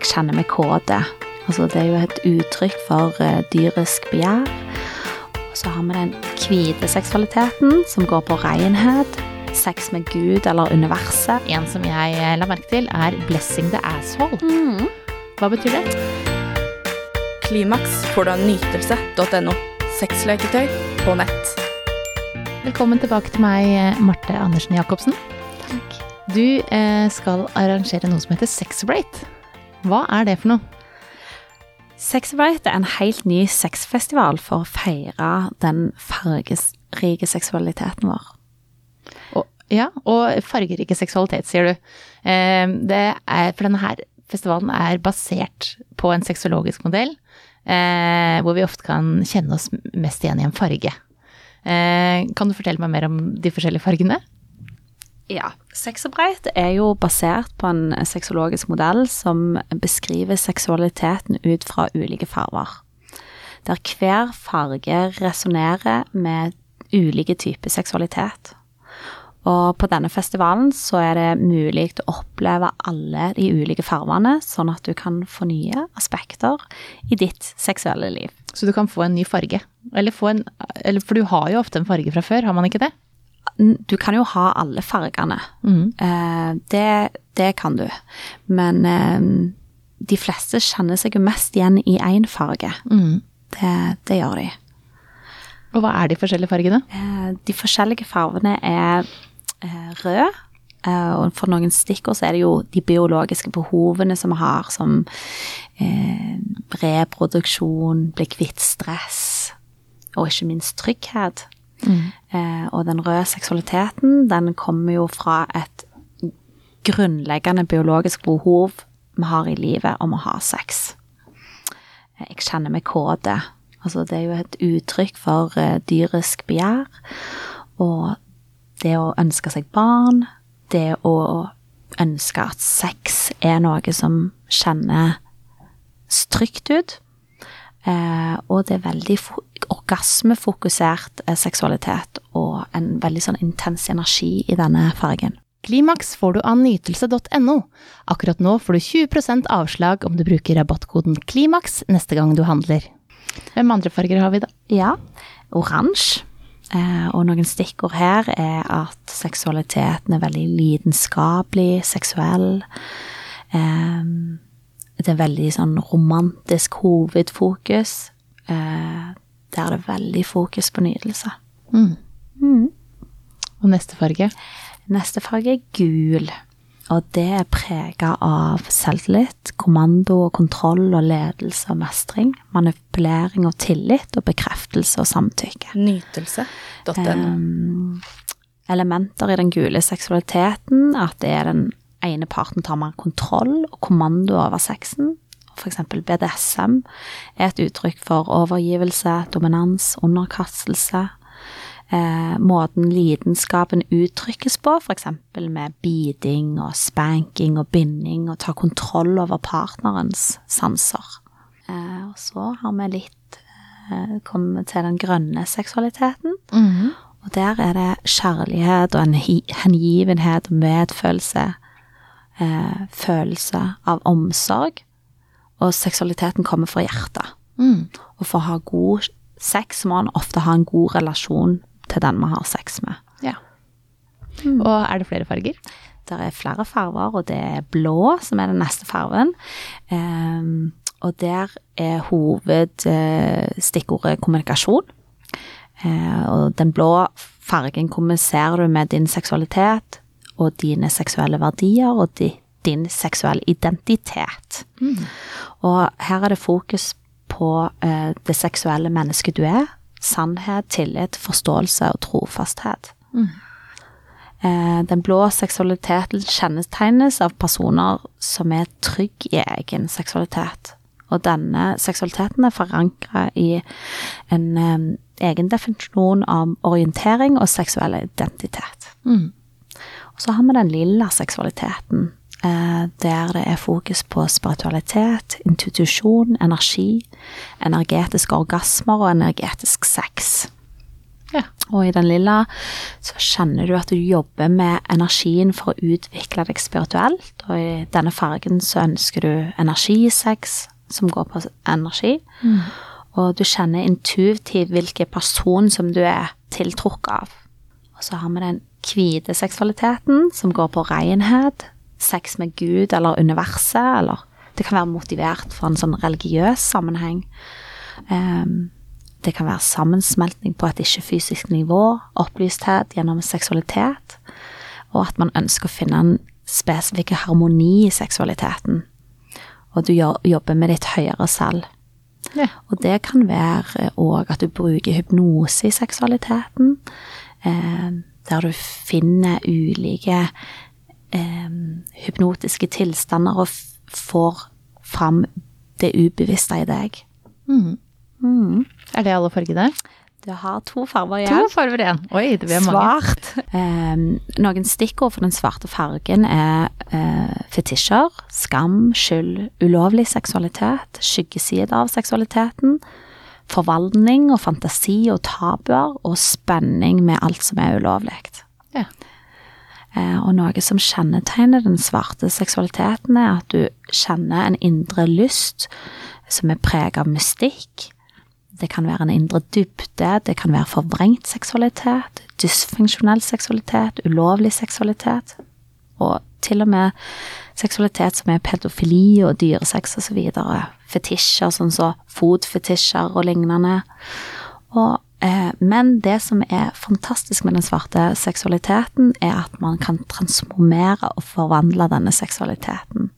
Jeg kjenner meg kåte. Altså, det er jo et uttrykk for uh, dyrisk begjær. Og så har vi den hvite seksualiteten, som går på renhet, sex med Gud eller universet. En som jeg eh, la merke til, er 'blessing the asshole'. Hva betyr det? Klimaks får du av nytelse.no. Sexleketøy på nett. Velkommen tilbake til meg, eh, Marte Andersen Jacobsen. Takk. Du eh, skal arrangere noe som heter Sexrate. Hva er det for noe? Sexrite er en helt ny sexfestival for å feire den fargerike seksualiteten vår. Og, ja, og fargerike seksualitet, sier du. Eh, det er, for denne her festivalen er basert på en sexologisk modell, eh, hvor vi ofte kan kjenne oss mest igjen i en farge. Eh, kan du fortelle meg mer om de forskjellige fargene? Ja, Sexarbeid er jo basert på en sexologisk modell som beskriver seksualiteten ut fra ulike farger. Der hver farge resonnerer med ulike typer seksualitet. Og på denne festivalen så er det mulig å oppleve alle de ulike fargene, sånn at du kan få nye aspekter i ditt seksuelle liv. Så du kan få en ny farge. Eller få en eller, For du har jo ofte en farge fra før, har man ikke det? Du kan jo ha alle fargene. Eh, det, det kan du. Men eh, de fleste kjenner seg jo mest igjen i én farge. Det, det gjør de. Og hva er de forskjellige fargene? Eh, de forskjellige fargene er eh, rød. eh, og for noen stikkord så er det jo de biologiske behovene som vi har, som eh, reproduksjon, bli kvitt stress, og ikke minst trygghet. Eh, og den røde seksualiteten, den kommer jo fra et grunnleggende biologisk behov vi har i livet om å ha sex. Eh, Jeg kjenner meg kåte. Altså, det er jo et uttrykk for eh, dyrisk begjær. Og det å ønske seg barn, det å ønske at sex er noe som kjenner trygt ut. Eh, og det er veldig fo- orgasmefokusert eh, seksualitet og en veldig sånn intens energi i denne fargen. Klimaks får du av nytelse.no. Akkurat nå får du 20% avslag om du bruker rabattkoden KLIMAKS neste gang du handler. Hvem andre farger har vi, da? Ja, oransje. Eh, og noen stikkord her er at seksualiteten er veldig lidenskapelig, seksuell. Eh, det er veldig sånn romantisk hovedfokus. Eh, der er det veldig fokus på nytelse. Og neste farge? Neste farge er gul. Og det er prega av selvtillit, kommando og kontroll og ledelse og mestring. Manipulering og tillit og bekreftelse og samtykke. Nytelse.no. Um, elementer i den gule seksualiteten, at det er den ene parten tar mer kontroll og kommando over sexen. Eksempel BDSM er et uttrykk for overgivelse, dominans, underkastelse. Eh, måten lidenskapen uttrykkes på, f.eks. med beating og spanking og binding, og ta kontroll over partnerens sanser. Eh, og så har vi litt eh, kommet til den grønne seksualiteten. Og der er det kjærlighet og en hengivenhet og medfølelse. Eh, følelse av omsorg. Og seksualiteten kommer fra hjertet. Og for å ha god sex må man ofte ha en god relasjon til den man har sex med. Ja. Og er det flere farger? Det er flere farger, og det er blå som er den neste fargen. Um, og der er hovedstikkordet kommunikasjon. Uh, og den blå fargen kommuniserer du med din seksualitet og dine seksuelle verdier og di, din seksuelle identitet. Og her er det fokus på eh, det seksuelle mennesket du er. Sannhet, tillit, forståelse og trofasthet. Eh, Den blå seksualiteten kjennetegnes av personer som er trygg i egen seksualitet. Og denne seksualiteten er forankra i en um, egen definisjon av orientering og seksuell identitet. Og så har vi den lilla seksualiteten, der det er fokus på spiritualitet, intuitusjon, energi, energetiske orgasmer og energetisk sex. Ja. Og i den lilla så kjenner du at du jobber med energien for å utvikle deg spirituelt. Og i denne fargen så ønsker du energisex, som går på energi. Og du kjenner intuitivt hvilken person som du er tiltrukket av. Og så har vi den hvite seksualiteten, som går på renhet, sex med Gud eller universet, eller det kan være motivert for en sånn religiøs sammenheng. Um, det kan være sammensmeltning på et ikke-fysisk nivå, opplysthet gjennom seksualitet, og at man ønsker å finne en spesifikk harmoni i seksualiteten. Og du jobber med ditt høyere selv. Ja. Og det kan være òg at du bruker hypnose i seksualiteten, eh, der du finner ulike eh, hypnotiske tilstander og får fram det ubevisste i deg. Er det alle fargene? Du har to farger To igjen. farger igjen. Oi, det blir mange. Svart. Eh, noen stikkord for den svarte fargen er eh, fetisjer, skam, skyld, ulovlig seksualitet, skyggesider av seksualiteten, forvaltning og fantasi og tabuer, og spenning med alt som er ulovlig. Ja. Eh, og noe som kjennetegner den svarte seksualiteten, er at du kjenner en indre lyst som er preget av mystikk. Det kan være en indre dybde, det kan være forvrengt seksualitet, dysfunksjonell seksualitet, ulovlig seksualitet, og til og med seksualitet som er pedofili og dyresex så videre. Fetisjer, sånn som fotfetisjer og lignende. Og, men det som er fantastisk med den svarte seksualiteten, er at man kan transformere og forvandle denne seksualiteten.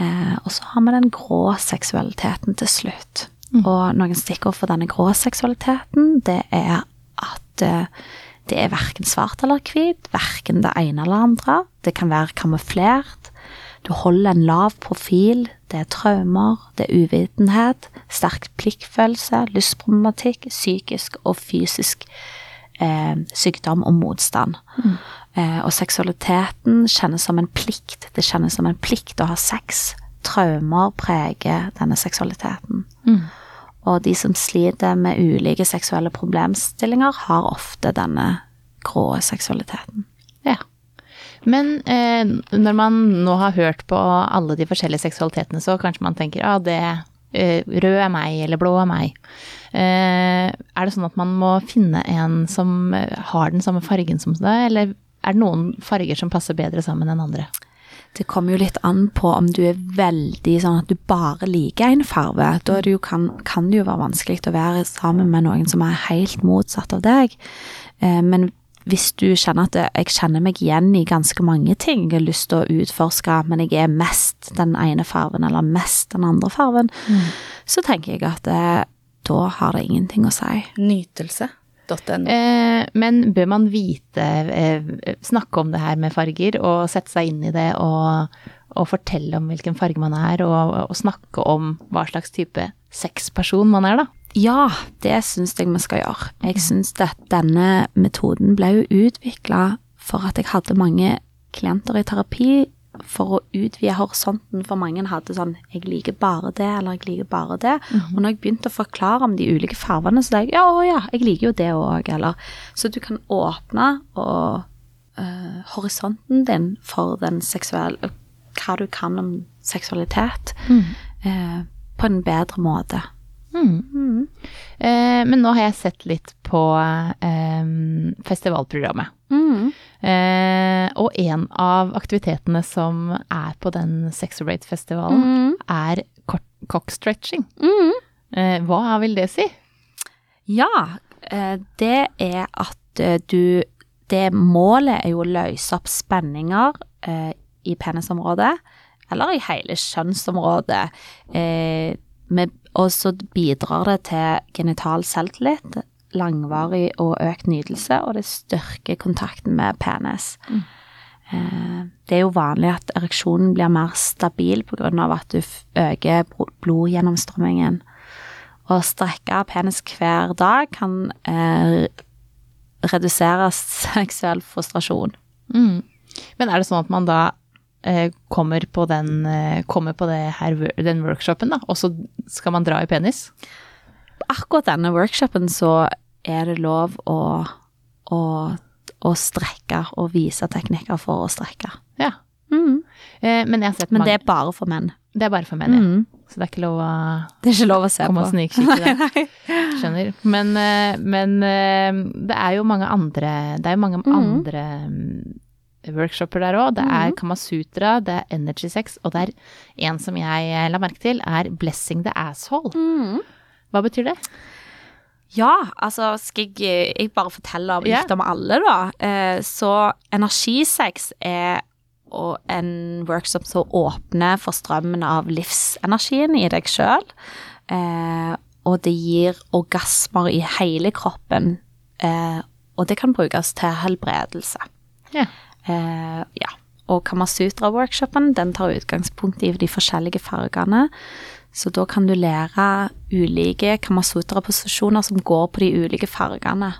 Eh, og så har vi den grå seksualiteten til slutt. Og noen stikkord for denne grå seksualiteten, det er at eh, det er verken svart eller hvit, verken det ene eller andre. Det kan være kamuflert. Du holder en lav profil. Det er traumer, det er uvitenhet, sterk pliktfølelse, lystproblematikk, psykisk og fysisk eh, sykdom og motstand. Eh, og seksualiteten kjennes som en plikt. Det kjennes som en plikt å ha sex. Traumer preger denne seksualiteten. Og de som sliter med ulike seksuelle problemstillinger, har ofte denne grå seksualiteten. Men eh, når man nå har hørt på alle de forskjellige seksualitetene, så kanskje man tenker ah, det eh, rød er meg, eller blå er meg. Eh, er det sånn at man må finne en som eh, har den samme fargen som deg, eller er det noen farger som passer bedre sammen enn andre? Det kommer jo litt an på om du er veldig sånn at du bare liker en farge. Da det kan, kan det jo være vanskelig å være sammen med noen som er helt motsatt av deg. Eh, men hvis du kjenner at jeg kjenner meg igjen i ganske mange ting, jeg har lyst til å utforske, men jeg er mest den ene fargen eller mest den andre fargen, så tenker jeg at det, da har det ingenting å si. Nytelse.no. Eh, men bør man vite, eh, snakke om det her med farger, og sette seg inn i det, og, og fortelle om hvilken farge man er, og, og snakke om hva slags type sexperson man er, da? Ja, det syns jeg vi skal gjøre. Jeg syns at denne metoden ble jo utvikla for at jeg hadde mange klienter i terapi for å utvide horisonten, for mange hadde sånn 'jeg liker bare det', eller 'jeg liker bare det'. Og når jeg begynte å forklare om de ulike fargene, så tenkte jeg 'ja, å ja, jeg liker jo det òg', eller Så du kan åpne og uh, horisonten din for den seksuelle Hva du kan om seksualitet, eh, på en bedre måte. Eh, men nå har jeg sett litt på eh, festivalprogrammet. Eh, og en av aktivitetene som er på den Sexorate-festivalen, er kort- cockstretching. Eh, hva vil det si? Ja, eh, det er at eh, du Det målet er jo å løse opp spenninger eh, i penisområdet, eller i hele kjønnsområdet. Eh, med, og så bidrar det til genital selvtillit, langvarig og økt nytelse, og det styrker kontakten med penis. Mm. det er jo vanlig at ereksjonen blir mer stabil pga. at du øker blodgjennomstrømmingen. Å strekke penis hver dag kan eh, redusere seksuell frustrasjon. Mm. Men er det sånn at man da eh, kommer på den, eh, kommer på det her, den workshopen, da, og så skal man dra i penis? Akkurat denne workshopen så er det lov å, å, å strekke og vise teknikker for å strekke. Ja. Mm. Eh, men Men det er bare for menn. Det er bare for menn, ja. Mm. Så det er ikke lov å Det er ikke lov å se komme på. og snikkikke der. Skjønner. Men, eh, men eh, det er jo mange andre Det er jo mange mm. andre mm, workshoper der òg. Det er Mhm. Kamasutra, det er Energy Sex, og det er en som jeg eh, la merke til, er Blessing the Asshole. Mm. Hva betyr det? Ja, altså skal jeg, jeg bare fortelle om- yeah. om alle, da. Eh, så energisex er en workshop som åpner for strømmen av livsenergien i deg sjøl. Eh, og det gir orgasmer i hele kroppen. Eh, og det kan brukes til helbredelse. Ja. Eh, ja. Og Kamasutra-workshopen den tar utgangspunkt i de forskjellige fargene. Så da kan du lære ulike Kamasutra-posisjoner som går på de ulike fargene.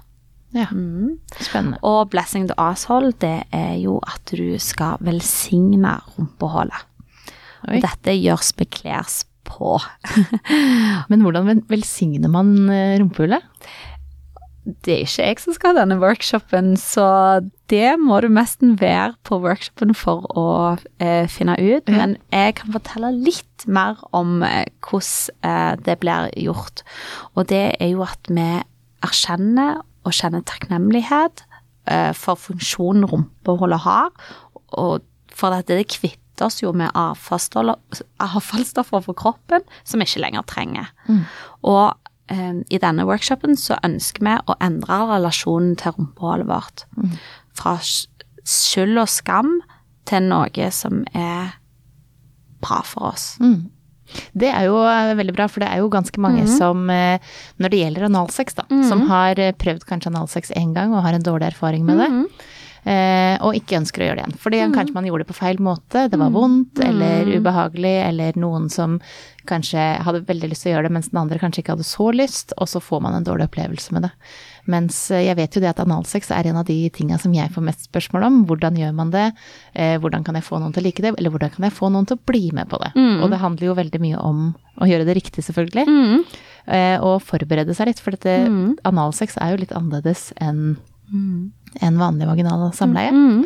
ja. Mm. Spennende. Og blessing the asshole, det er jo at du skal velsigne rumpehullet. Og dette gjøres med klers på. Men hvordan velsigner man eh, rumpehullet? Det er ikke jeg som skal ha denne workshopen, så det må du nesten være på workshopen for å eh, finne ut. Men jeg kan fortelle litt mer om eh, hvordan eh, det blir gjort. Og det er jo at vi erkjenner og kjenner takknemlighet eh, for funksjonen rumpehullet har, og for at det kvitter oss jo med avfallsstoffer avfallsstoffer for kroppen som vi ikke lenger trenger. Og eh, i denne workshopen så ønsker vi å endre relasjonen til rumpehullet vårt. Fra skyld og skam til noe som er bra for oss. Mm. Det er jo eh, veldig bra, for det er jo ganske mange Mhm. som, eh, når det gjelder analsex, da, -hmm. som har eh, prøvd kanskje analsex én gang og har en dårlig erfaring med det, Mhm. Og ikke ønsker å gjøre det igjen. Fordi mm. kanskje man gjorde det på feil måte, det var vondt eller ubehagelig, eller noen som kanskje hadde veldig lyst til å gjøre det, mens den andre kanskje ikke hadde så lyst, og så får man en dårlig opplevelse med det. Mens eh, jeg vet jo det at analsex er en av de tinga som jeg får mest spørsmål om. Hvordan gjør man det? Eh, hvordan kan jeg få noen til å like det? Eller hvordan kan jeg få noen til å bli med på det? Mm. Og det handler jo veldig mye om å gjøre det riktig, selvfølgelig. Mm. Eh, og forberede seg litt, for dette Mm. analsex er jo litt annerledes enn Mm. enn vanlig vaginal samleie. Mm.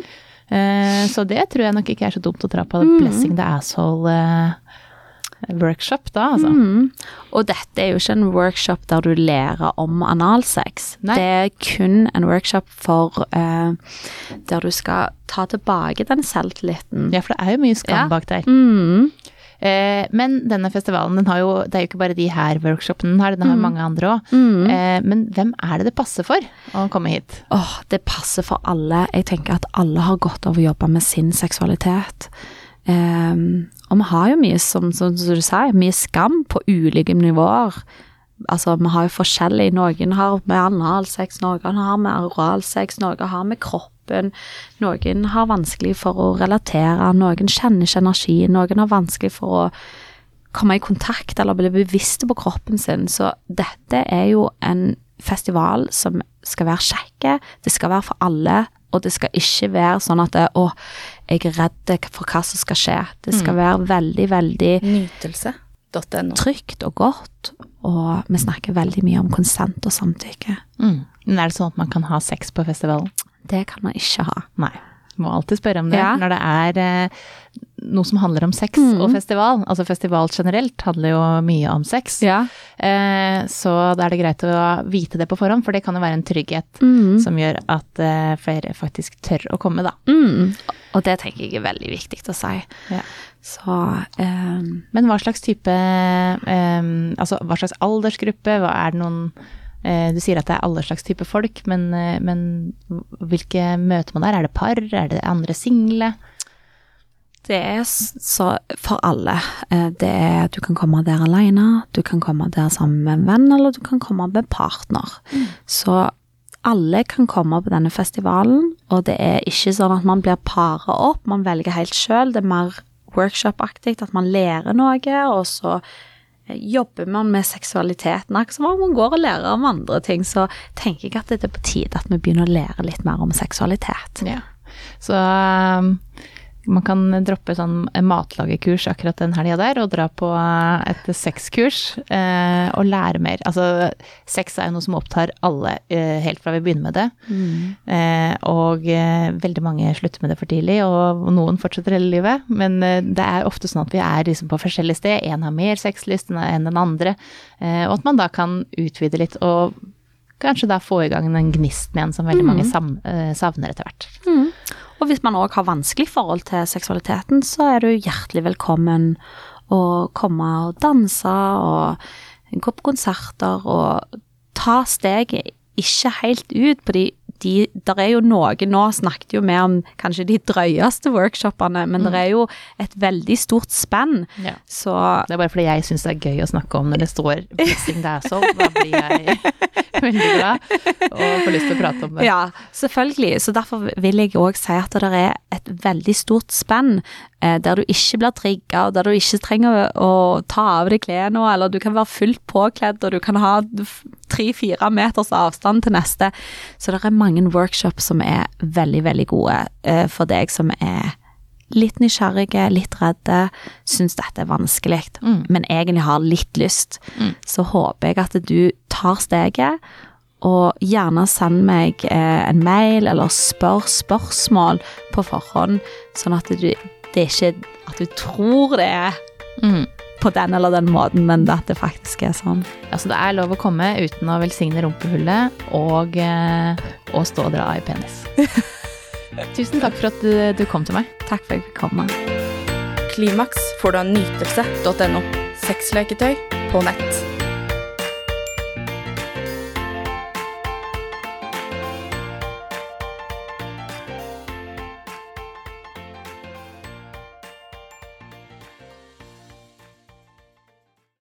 Eh, så det tror jeg nok ikke er så dumt å dra på Mm. Blessing the Asshole-workshop da, altså. Mm. Og dette er jo ikke en workshop der du lærer om analsex. Nei. Det er kun en workshop for uh, der du skal ta tilbake den selvtilliten. Ja, for det er jo mye skam Ja. bak der. Mm. Eh, men denne festivalen, den har jo, det er jo ikke bare de her workshopene den har, den har Mm. mange andre òg. Mm. Eh, men hvem er det det passer for å komme hit? Åh, det passer for alle. Jeg tenker at alle har godt av å jobbe med sin seksualitet. Um, og vi har jo mye, som, som, som du sier, mye skam på ulike nivåer. Altså, vi har jo forskjellig. Noen har med analsex, noen har med oralsex, noen har med kroppen. Noen har vanskelig for å relatere, noen kjenner ikke energi, noen har vanskelig for å komme i kontakt eller bli bevisste på kroppen sin. Så dette er jo en festival som skal være kjekke, det skal være for alle, og det skal ikke være sånn at det, å, jeg er redd for hva som skal skje. Det skal være veldig, veldig Nytelse.no. trygt og godt, og vi snakker veldig mye om konsent og samtykke. Mm. Men er det sånn at man kan ha sex på festivalen? Det kan man ikke ha. Nei. Må alltid spørre om det Ja. når det er eh, noe som handler om sex Mm. og festival. Altså festival generelt handler jo mye om sex. Ja. Eh, så da er det greit å vite det på forhånd, for det kan jo være en trygghet Mm. som gjør at eh, flere faktisk tør å komme, da. Mm. Og det tenker jeg er veldig viktig å si. Ja. Så ehm, Men hva slags type eh, Altså hva slags aldersgruppe, hva er det noen eh, Du sier at det er alle slags type folk, men, eh, men hvilke møter man der? Er det par? Er det andre single? Det er så for alle. Eh, Det er Du kan komme der alene, du kan komme der sammen med en venn, eller du kan komme med partner. Så alle kan komme på denne festivalen, og det er ikke sånn at man blir para opp, man velger helt sjøl. Det er mer workshop-aktig, at man lærer noe, og så eh, jobber man med seksualiteten. Akkurat som om man går og lærer om andre ting, så tenker jeg at det er på tide at vi begynner å lære litt mer om seksualitet. Ja. Så um, man kan droppe sånn matlagekurs akkurat den helga der, og dra på et sexkurs eh, og lære mer. Altså, sex er jo noe som opptar alle eh, helt fra vi begynner med det. Eh, og eh, veldig mange slutter med det for tidlig, og noen fortsetter hele livet. Men eh, det er ofte sånn at vi er liksom på forskjellige sted. En har mer sexlyst enn den andre, eh, og at man da kan utvide litt og kanskje da få i gang den gnisten igjen som veldig mange sam, eh, savner etter hvert. Og hvis man òg har vanskelig forhold til seksualiteten, så er du hjertelig velkommen å komme og danse og gå på konserter og ta steget ikke helt ut på de de, der er jo noe, Nå snakket jo vi om kanskje de drøyeste workshopene, men det er jo et veldig stort spenn. Ja. Så Det er bare fordi jeg syns det er gøy å snakke om når det står 'blessing the asshole'. Da blir jeg veldig glad og får lyst til å prate om det. Ja, selvfølgelig. Så derfor vil jeg òg si at det er et veldig stort spenn eh, der du ikke blir trigga, og der du ikke trenger å ta av deg klærne, eller du kan være fullt påkledd, og du kan ha tre-fire meters avstand til neste. Så det er mange workshops som er veldig, veldig gode eh, for deg som er litt nysgjerrige, litt redde, syns dette er vanskelig, Mm. men egentlig har litt lyst. Mm. Så håper jeg at du tar steget, og gjerne send meg eh, en mail eller spør spørsmål på forhånd, sånn at du, det ikke at du tror det er Mm. På den eller den måten, men at det faktisk er sånn. Altså, det er lov å komme uten å velsigne rumpehullet og, å og stå og dra i penis. Tusen takk for at du, du kom til meg. Takk for at jeg fikk komme. Klimaks får du av nytelse.no. Sexleketøy på nett.